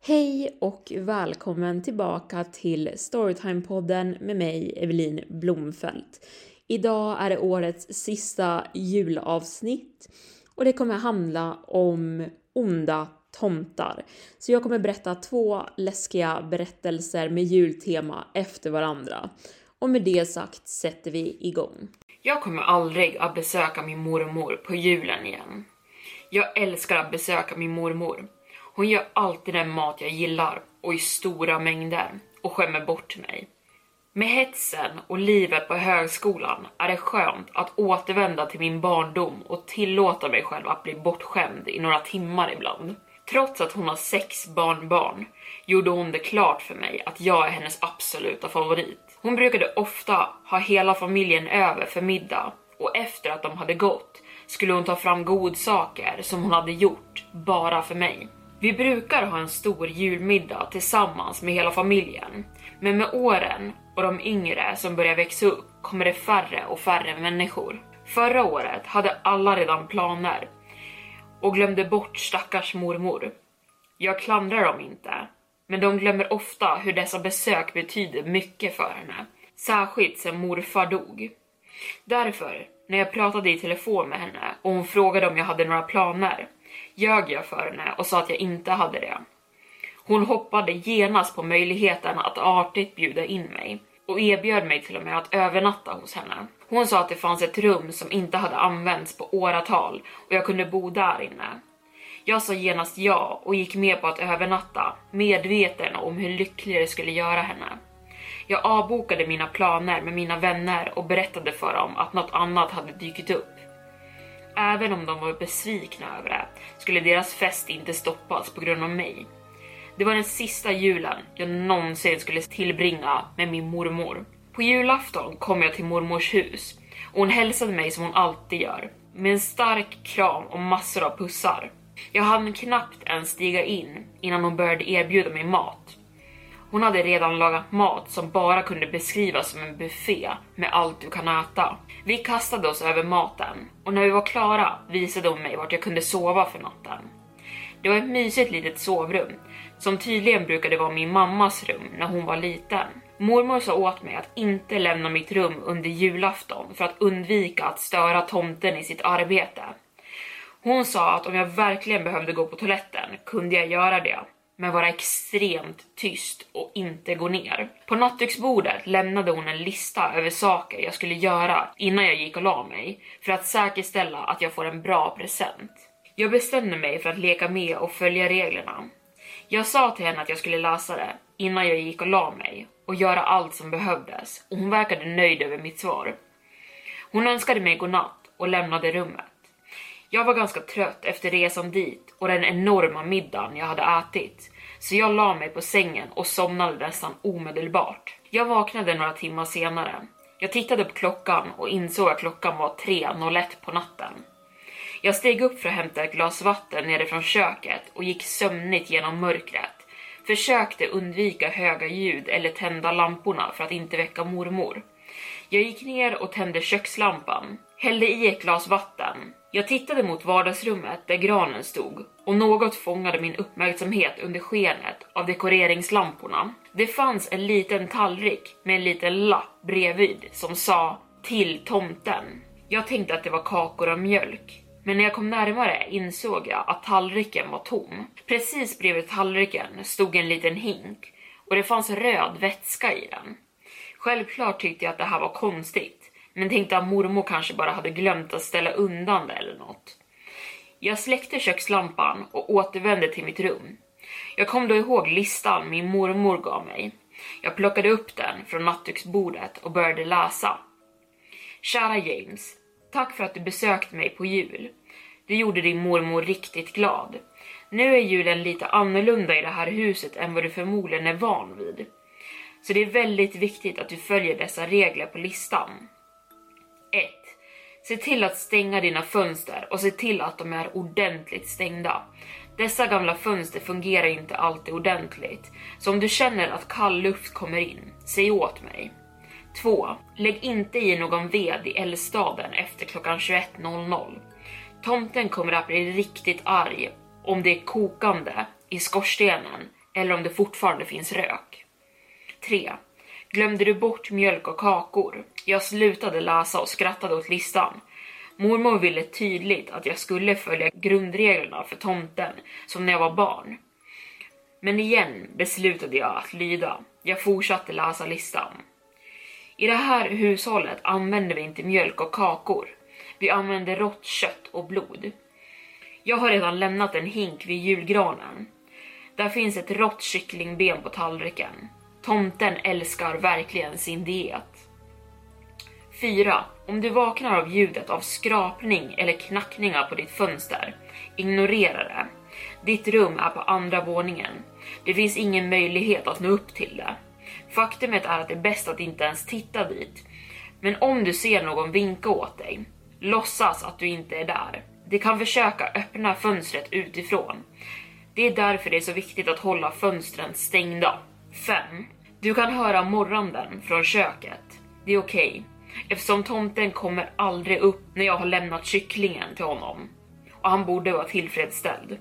Hej och välkommen tillbaka till Storytime-podden med mig, Evelin Blomfelt. Idag är det årets sista julavsnitt och det kommer handla om onda tomtar. Så jag kommer berätta två läskiga berättelser med jultema efter varandra. Och med det sagt sätter vi igång. Jag kommer aldrig att besöka min mormor på julen igen. Jag älskar att besöka min mormor. Hon gör alltid den mat jag gillar och i stora mängder och skämmer bort mig. Med hetsen och livet på högskolan är det skönt att återvända till min barndom och tillåta mig själv att bli bortskämd i några timmar ibland. Trots att hon har sex barnbarn gjorde hon det klart för mig att jag är hennes absoluta favorit. Hon brukade ofta ha hela familjen över för middag och efter att de hade gått skulle hon ta fram godsaker som hon hade gjort bara för mig. Vi brukar ha en stor julmiddag tillsammans med hela familjen, men med åren och de yngre som börjar växa upp kommer det färre och färre människor. Förra året hade alla redan planer och glömde bort stackars mormor. Jag klandrar dem inte, men de glömmer ofta hur dessa besök betyder mycket för henne, särskilt sen morfar dog. Därför, när jag pratade i telefon med henne och hon frågade om jag hade några planer, ljög jag för henne och sa att jag inte hade det. Hon hoppade genast på möjligheten att artigt bjuda in mig och erbjöd mig till och med att övernatta hos henne. Hon sa att det fanns ett rum som inte hade använts på åratal och jag kunde bo där inne. Jag sa genast ja och gick med på att övernatta, medveten om hur lycklig det skulle göra henne. Jag avbokade mina planer med mina vänner och berättade för dem att något annat hade dykt upp. Även om de var besvikna över det skulle deras fest inte stoppas på grund av mig. Det var den sista julen jag någonsin skulle tillbringa med min mormor. På julafton kom jag till mormors hus och hon hälsade mig som hon alltid gör. Med en stark kram och massor av pussar. Jag hann knappt ens stiga in innan hon började erbjuda mig mat. Hon hade redan lagat mat som bara kunde beskrivas som en buffé med allt du kan äta. Vi kastade oss över maten och när vi var klara visade hon mig vart jag kunde sova för natten. Det var ett mysigt litet sovrum som tydligen brukade vara min mammas rum när hon var liten. Mormor sa åt mig att inte lämna mitt rum under julafton för att undvika att störa tomten i sitt arbete. Hon sa att om jag verkligen behövde gå på toaletten kunde jag göra det, men vara extremt tyst och inte gå ner. På nattduksbordet lämnade hon en lista över saker jag skulle göra innan jag gick och la mig för att säkerställa att jag får en bra present. Jag bestämde mig för att leka med och följa reglerna. Jag sa till henne att jag skulle läsa det innan jag gick och la mig och göra allt som behövdes och hon verkade nöjd över mitt svar. Hon önskade mig godnatt och lämnade rummet. Jag var ganska trött efter resan dit och den enorma middagen jag hade ätit, så jag la mig på sängen och somnade nästan omedelbart. Jag vaknade några timmar senare. Jag tittade på klockan och insåg att klockan var 3.01 på natten. Jag steg upp för att hämta ett glas vatten nere från köket och gick sömnigt genom mörkret. Försökte undvika höga ljud eller tända lamporna för att inte väcka mormor. Jag gick ner och tände kökslampan, hällde i ett glas vatten. Jag tittade mot vardagsrummet där granen stod och något fångade min uppmärksamhet under skenet av dekoreringslamporna. Det fanns en liten tallrik med en liten lapp bredvid som sa till tomten. Jag tänkte att det var kakor och mjölk. Men när jag kom närmare insåg jag att tallriken var tom. Precis bredvid tallriken stod en liten hink och det fanns röd vätska i den. Självklart tyckte jag att det här var konstigt, men tänkte att mormor kanske bara hade glömt att ställa undan det eller något. Jag släckte kökslampan och återvände till mitt rum. Jag kom då ihåg listan min mormor gav mig. Jag plockade upp den från nattduksbordet och började läsa. Kära James, tack för att du besökte mig på jul. Du gjorde din mormor riktigt glad. Nu är julen lite annorlunda i det här huset än vad du förmodligen är van vid. Så det är väldigt viktigt att du följer dessa regler på listan. Se till att stänga dina fönster och se till att de är ordentligt stängda. Dessa gamla fönster fungerar inte alltid ordentligt, så om du känner att kall luft kommer in, säg åt mig. 2. Lägg inte i någon ved i eldstaden efter klockan 21.00. Tomten kommer att bli riktigt arg om det är kokande i skorstenen eller om det fortfarande finns rök. 3. Glömde du bort mjölk och kakor? Jag slutade läsa och skrattade åt listan. Mormor ville tydligt att jag skulle följa grundreglerna för tomten som när jag var barn. Men igen beslutade jag att lyda. Jag fortsatte läsa listan. I det här hushållet använder vi inte mjölk och kakor. Vi använder rått kött och blod. Jag har redan lämnat en hink vid julgranen. Där finns ett rått kycklingben på tallriken. Tomten älskar verkligen sin diet. 4. Om du vaknar av ljudet av skrapning eller knackningar på ditt fönster, ignorera det. Ditt rum är på andra våningen. Det finns ingen möjlighet att nå upp till det. Faktumet är att det är bäst att inte ens titta dit. Men om du ser någon vinka åt dig, låtsas att du inte är där. De kan försöka öppna fönstret utifrån. Det är därför det är så viktigt att hålla fönstren stängda. 5. Du kan höra morranden från köket. Det är okej, okay, eftersom tomten kommer aldrig upp när jag har lämnat kycklingen till honom. Och han borde vara tillfredsställd.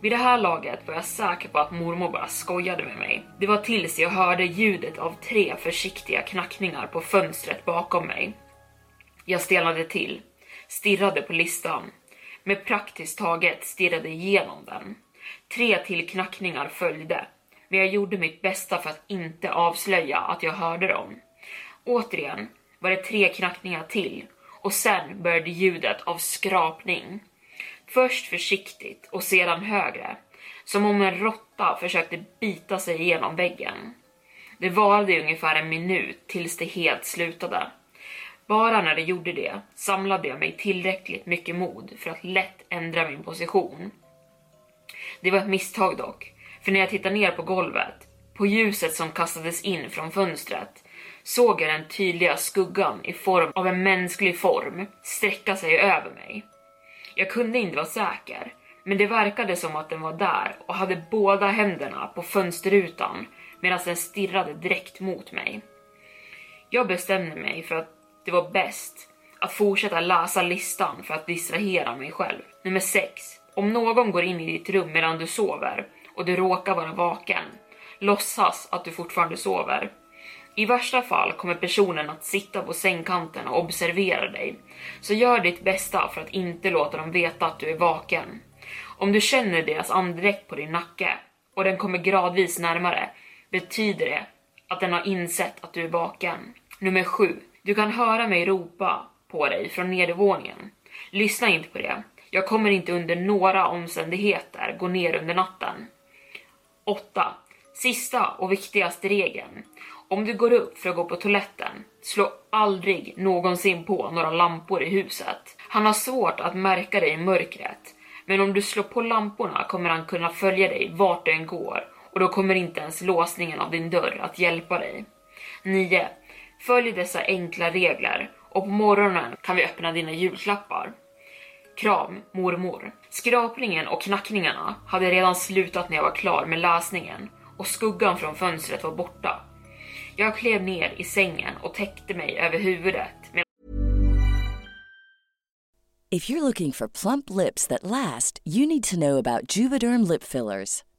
Vid det här laget var jag säker på att mormor bara skojade med mig. Det var tills jag hörde ljudet av tre försiktiga knackningar på fönstret bakom mig. Jag stelnade till, stirrade på listan, med praktiskt taget stirrade igenom den. Tre till knackningar följde, men jag gjorde mitt bästa för att inte avslöja att jag hörde dem. Återigen var det tre knackningar till och sen började ljudet av skrapning. Först försiktigt och sedan högre, som om en råtta försökte bita sig igenom väggen. Det varade ungefär en minut tills det helt slutade. Bara när det gjorde det samlade jag mig tillräckligt mycket mod för att lätt ändra min position. Det var ett misstag dock, för när jag tittade ner på golvet, på ljuset som kastades in från fönstret, såg jag den tydliga skuggan i form av en mänsklig form sträcka sig över mig. Jag kunde inte vara säker, men det verkade som att den var där och hade båda händerna på fönsterrutan medan den stirrade direkt mot mig. Jag bestämde mig för att det var bäst att fortsätta läsa listan för att distrahera mig själv. Nummer 6. Om någon går in i ditt rum medan du sover och du råkar vara vaken, låtsas att du fortfarande sover. I värsta fall kommer personen att sitta på sängkanten och observera dig, så gör ditt bästa för att inte låta dem veta att du är vaken. Om du känner deras andedräkt på din nacke och den kommer gradvis närmare betyder det att den har insett att du är vaken. Nummer 7. Du kan höra mig ropa på dig från nedervåningen. Lyssna inte på det. Jag kommer inte under några omständigheter gå ner under natten. 8. Sista och viktigaste regeln. Om du går upp för att gå på toaletten, slå aldrig någonsin på några lampor i huset. Han har svårt att märka dig i mörkret, men om du slår på lamporna kommer han kunna följa dig vart du än går och då kommer inte ens låsningen av din dörr att hjälpa dig. 9. Följ dessa enkla regler och på morgonen kan vi öppna dina julklappar. Kram mormor. Skrapningen och knackningarna hade redan slutat när jag var klar med läsningen och skuggan från fönstret var borta. Jag klev ner i sängen och täckte mig över huvudet If you're looking for plump lips that last, you need to know about Juvederm lip fillers.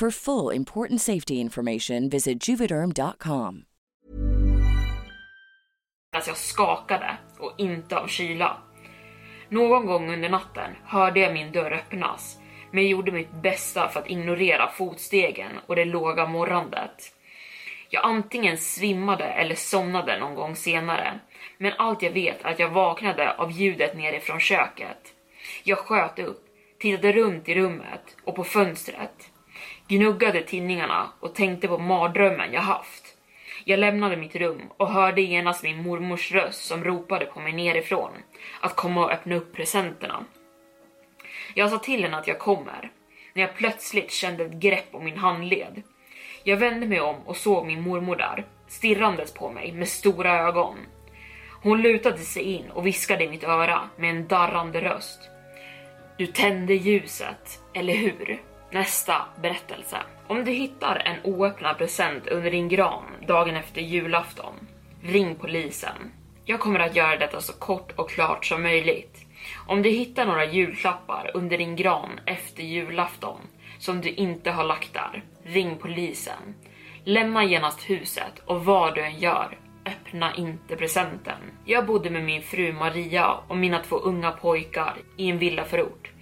For full important safety information, visit juvederm.com. Alltså jag skakade och inte av kyla. Någon gång under natten hörde jag min dörr öppnas, men jag gjorde mitt bästa för att ignorera fotstegen och det låga morrandet. Jag antingen svimmade eller somnade någon gång senare, men allt jag vet är att jag vaknade av ljudet nerifrån köket. Jag sköt upp, tittade runt i rummet och på fönstret gnuggade tinningarna och tänkte på mardrömmen jag haft. Jag lämnade mitt rum och hörde genast min mormors röst som ropade på mig nerifrån att komma och öppna upp presenterna. Jag sa till henne att jag kommer, när jag plötsligt kände ett grepp om min handled. Jag vände mig om och såg min mormor där, stirrandes på mig med stora ögon. Hon lutade sig in och viskade i mitt öra med en darrande röst. Du tände ljuset, eller hur? Nästa berättelse. Om du hittar en oöppnad present under din gran dagen efter julafton, ring polisen. Jag kommer att göra detta så kort och klart som möjligt. Om du hittar några julklappar under din gran efter julafton som du inte har lagt där, ring polisen. Lämna genast huset och vad du än gör, öppna inte presenten. Jag bodde med min fru Maria och mina två unga pojkar i en villaförort.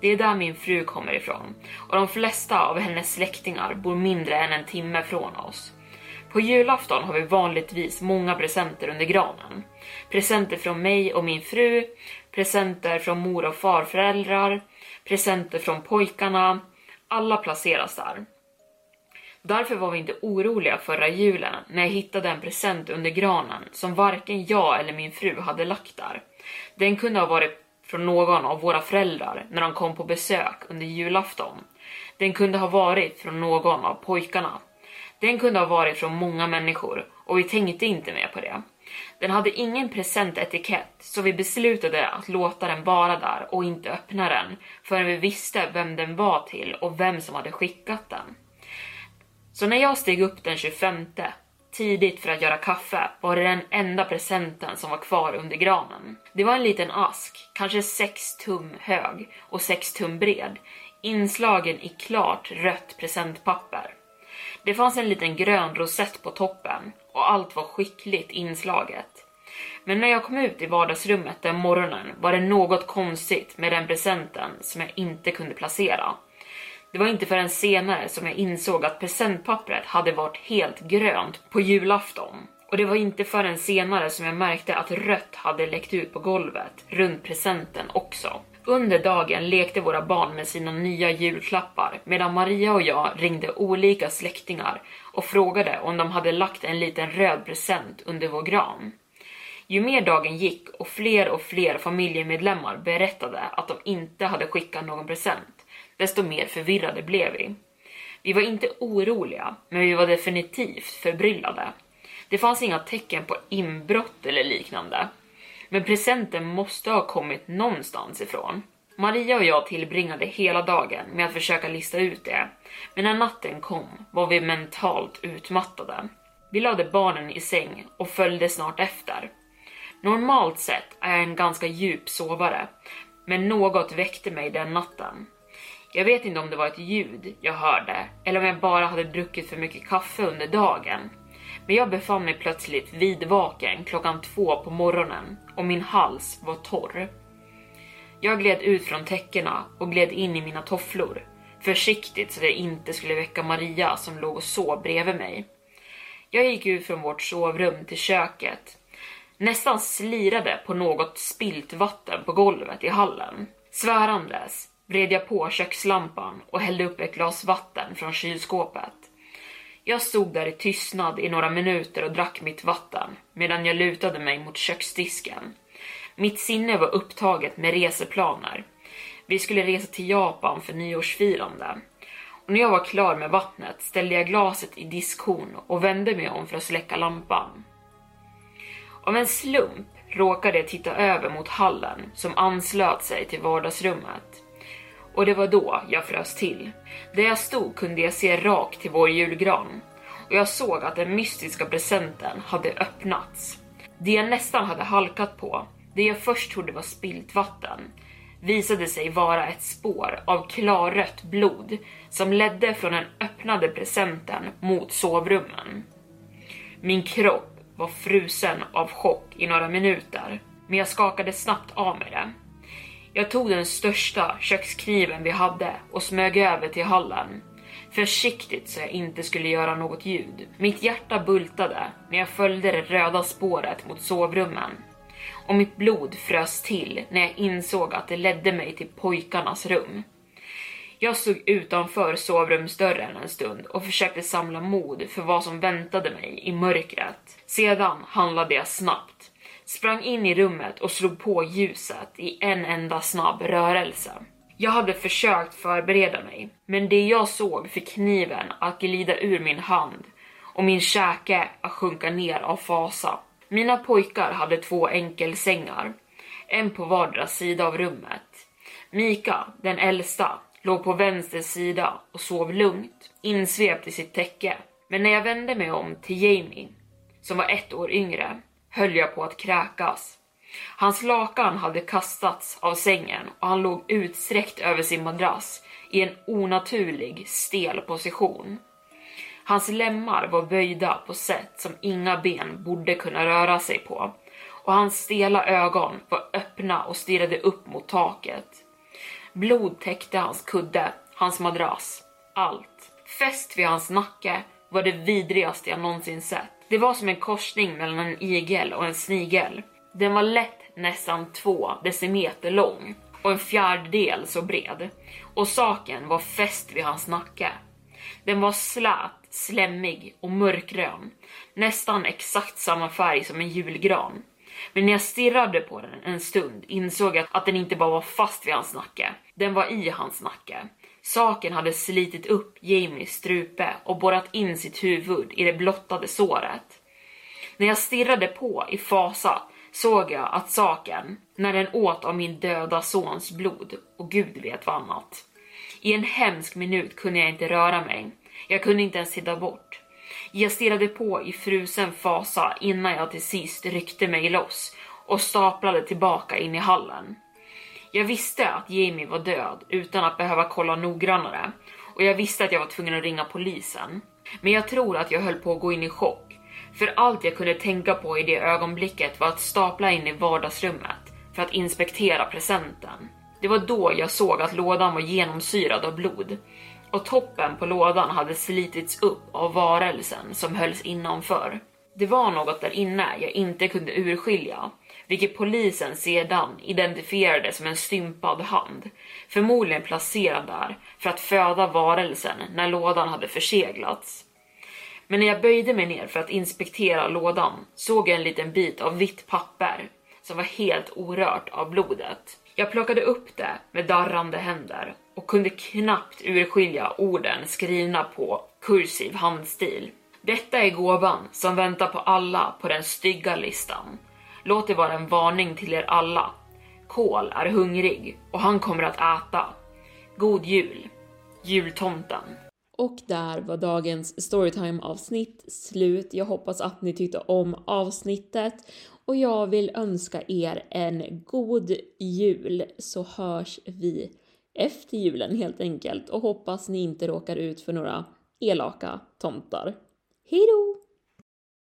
Det är där min fru kommer ifrån och de flesta av hennes släktingar bor mindre än en timme från oss. På julafton har vi vanligtvis många presenter under granen. Presenter från mig och min fru, presenter från mor och farföräldrar, presenter från pojkarna. Alla placeras där. Därför var vi inte oroliga förra julen när jag hittade en present under granen som varken jag eller min fru hade lagt där. Den kunde ha varit från någon av våra föräldrar när de kom på besök under julafton. Den kunde ha varit från någon av pojkarna. Den kunde ha varit från många människor och vi tänkte inte mer på det. Den hade ingen presentetikett så vi beslutade att låta den vara där och inte öppna den förrän vi visste vem den var till och vem som hade skickat den. Så när jag steg upp den 25 tidigt för att göra kaffe var det den enda presenten som var kvar under granen. Det var en liten ask, kanske 6 tum hög och 6 tum bred, inslagen i klart rött presentpapper. Det fanns en liten grön rosett på toppen och allt var skickligt inslaget. Men när jag kom ut i vardagsrummet den morgonen var det något konstigt med den presenten som jag inte kunde placera. Det var inte förrän senare som jag insåg att presentpappret hade varit helt grönt på julafton. Och det var inte förrän senare som jag märkte att rött hade läckt ut på golvet runt presenten också. Under dagen lekte våra barn med sina nya julklappar medan Maria och jag ringde olika släktingar och frågade om de hade lagt en liten röd present under vår gran. Ju mer dagen gick och fler och fler familjemedlemmar berättade att de inte hade skickat någon present, desto mer förvirrade blev vi. Vi var inte oroliga, men vi var definitivt förbryllade. Det fanns inga tecken på inbrott eller liknande. Men presenten måste ha kommit någonstans ifrån. Maria och jag tillbringade hela dagen med att försöka lista ut det, men när natten kom var vi mentalt utmattade. Vi lade barnen i säng och följde snart efter. Normalt sett är jag en ganska djup sovare, men något väckte mig den natten. Jag vet inte om det var ett ljud jag hörde eller om jag bara hade druckit för mycket kaffe under dagen. Men jag befann mig plötsligt vidvaken klockan två på morgonen och min hals var torr. Jag gled ut från täckena och gled in i mina tofflor. Försiktigt så att jag inte skulle väcka Maria som låg och sov bredvid mig. Jag gick ut från vårt sovrum till köket. Nästan slirade på något spilt vatten på golvet i hallen. Svärandes vred jag på kökslampan och hällde upp ett glas vatten från kylskåpet. Jag stod där i tystnad i några minuter och drack mitt vatten medan jag lutade mig mot köksdisken. Mitt sinne var upptaget med reseplaner. Vi skulle resa till Japan för nyårsfirande. Och när jag var klar med vattnet ställde jag glaset i diskhon och vände mig om för att släcka lampan. Av en slump råkade jag titta över mot hallen som anslöt sig till vardagsrummet. Och det var då jag frös till. Där jag stod kunde jag se rakt till vår julgran och jag såg att den mystiska presenten hade öppnats. Det jag nästan hade halkat på, det jag först trodde var spilt vatten, visade sig vara ett spår av klarrött blod som ledde från den öppnade presenten mot sovrummen. Min kropp var frusen av chock i några minuter, men jag skakade snabbt av mig det. Jag tog den största kökskniven vi hade och smög över till hallen. Försiktigt så jag inte skulle göra något ljud. Mitt hjärta bultade när jag följde det röda spåret mot sovrummen. Och mitt blod frös till när jag insåg att det ledde mig till pojkarnas rum. Jag stod utanför sovrumsdörren en stund och försökte samla mod för vad som väntade mig i mörkret. Sedan handlade jag snabbt, sprang in i rummet och slog på ljuset i en enda snabb rörelse. Jag hade försökt förbereda mig, men det jag såg fick kniven att glida ur min hand och min käke att sjunka ner av fasa. Mina pojkar hade två enkelsängar, en på vardera sida av rummet. Mika, den äldsta, låg på vänster sida och sov lugnt, insvept i sitt täcke. Men när jag vände mig om till Jamie, som var ett år yngre, höll jag på att kräkas. Hans lakan hade kastats av sängen och han låg utsträckt över sin madrass i en onaturlig, stel position. Hans lemmar var böjda på sätt som inga ben borde kunna röra sig på och hans stela ögon var öppna och stirrade upp mot taket. Blod täckte hans kudde, hans madrass, allt. Fäst vid hans nacke var det vidrigaste jag någonsin sett. Det var som en korsning mellan en igel och en snigel. Den var lätt nästan två decimeter lång och en fjärdedel så bred. Och saken var fäst vid hans nacke. Den var slät, slemmig och mörkgrön. Nästan exakt samma färg som en julgran. Men när jag stirrade på den en stund insåg jag att den inte bara var fast vid hans nacke, den var i hans nacke. Saken hade slitit upp Jamies strupe och borrat in sitt huvud i det blottade såret. När jag stirrade på i fasa såg jag att saken, när den åt av min döda sons blod och gud vet vad annat. I en hemsk minut kunde jag inte röra mig. Jag kunde inte ens titta bort. Jag stirrade på i frusen fasa innan jag till sist ryckte mig loss och staplade tillbaka in i hallen. Jag visste att Jamie var död utan att behöva kolla noggrannare och jag visste att jag var tvungen att ringa polisen. Men jag tror att jag höll på att gå in i chock, för allt jag kunde tänka på i det ögonblicket var att stapla in i vardagsrummet för att inspektera presenten. Det var då jag såg att lådan var genomsyrad av blod och toppen på lådan hade slitits upp av varelsen som hölls innanför. Det var något där inne jag inte kunde urskilja, vilket polisen sedan identifierade som en stympad hand, förmodligen placerad där för att föda varelsen när lådan hade förseglats. Men när jag böjde mig ner för att inspektera lådan såg jag en liten bit av vitt papper som var helt orört av blodet. Jag plockade upp det med darrande händer och kunde knappt urskilja orden skrivna på kursiv handstil. Detta är gåvan som väntar på alla på den stygga listan. Låt det vara en varning till er alla. Kol är hungrig och han kommer att äta. God jul! Jultomten. Och där var dagens storytime avsnitt slut. Jag hoppas att ni tyckte om avsnittet och jag vill önska er en god jul så hörs vi efter julen helt enkelt och hoppas ni inte råkar ut för några elaka tomtar. Hejdå!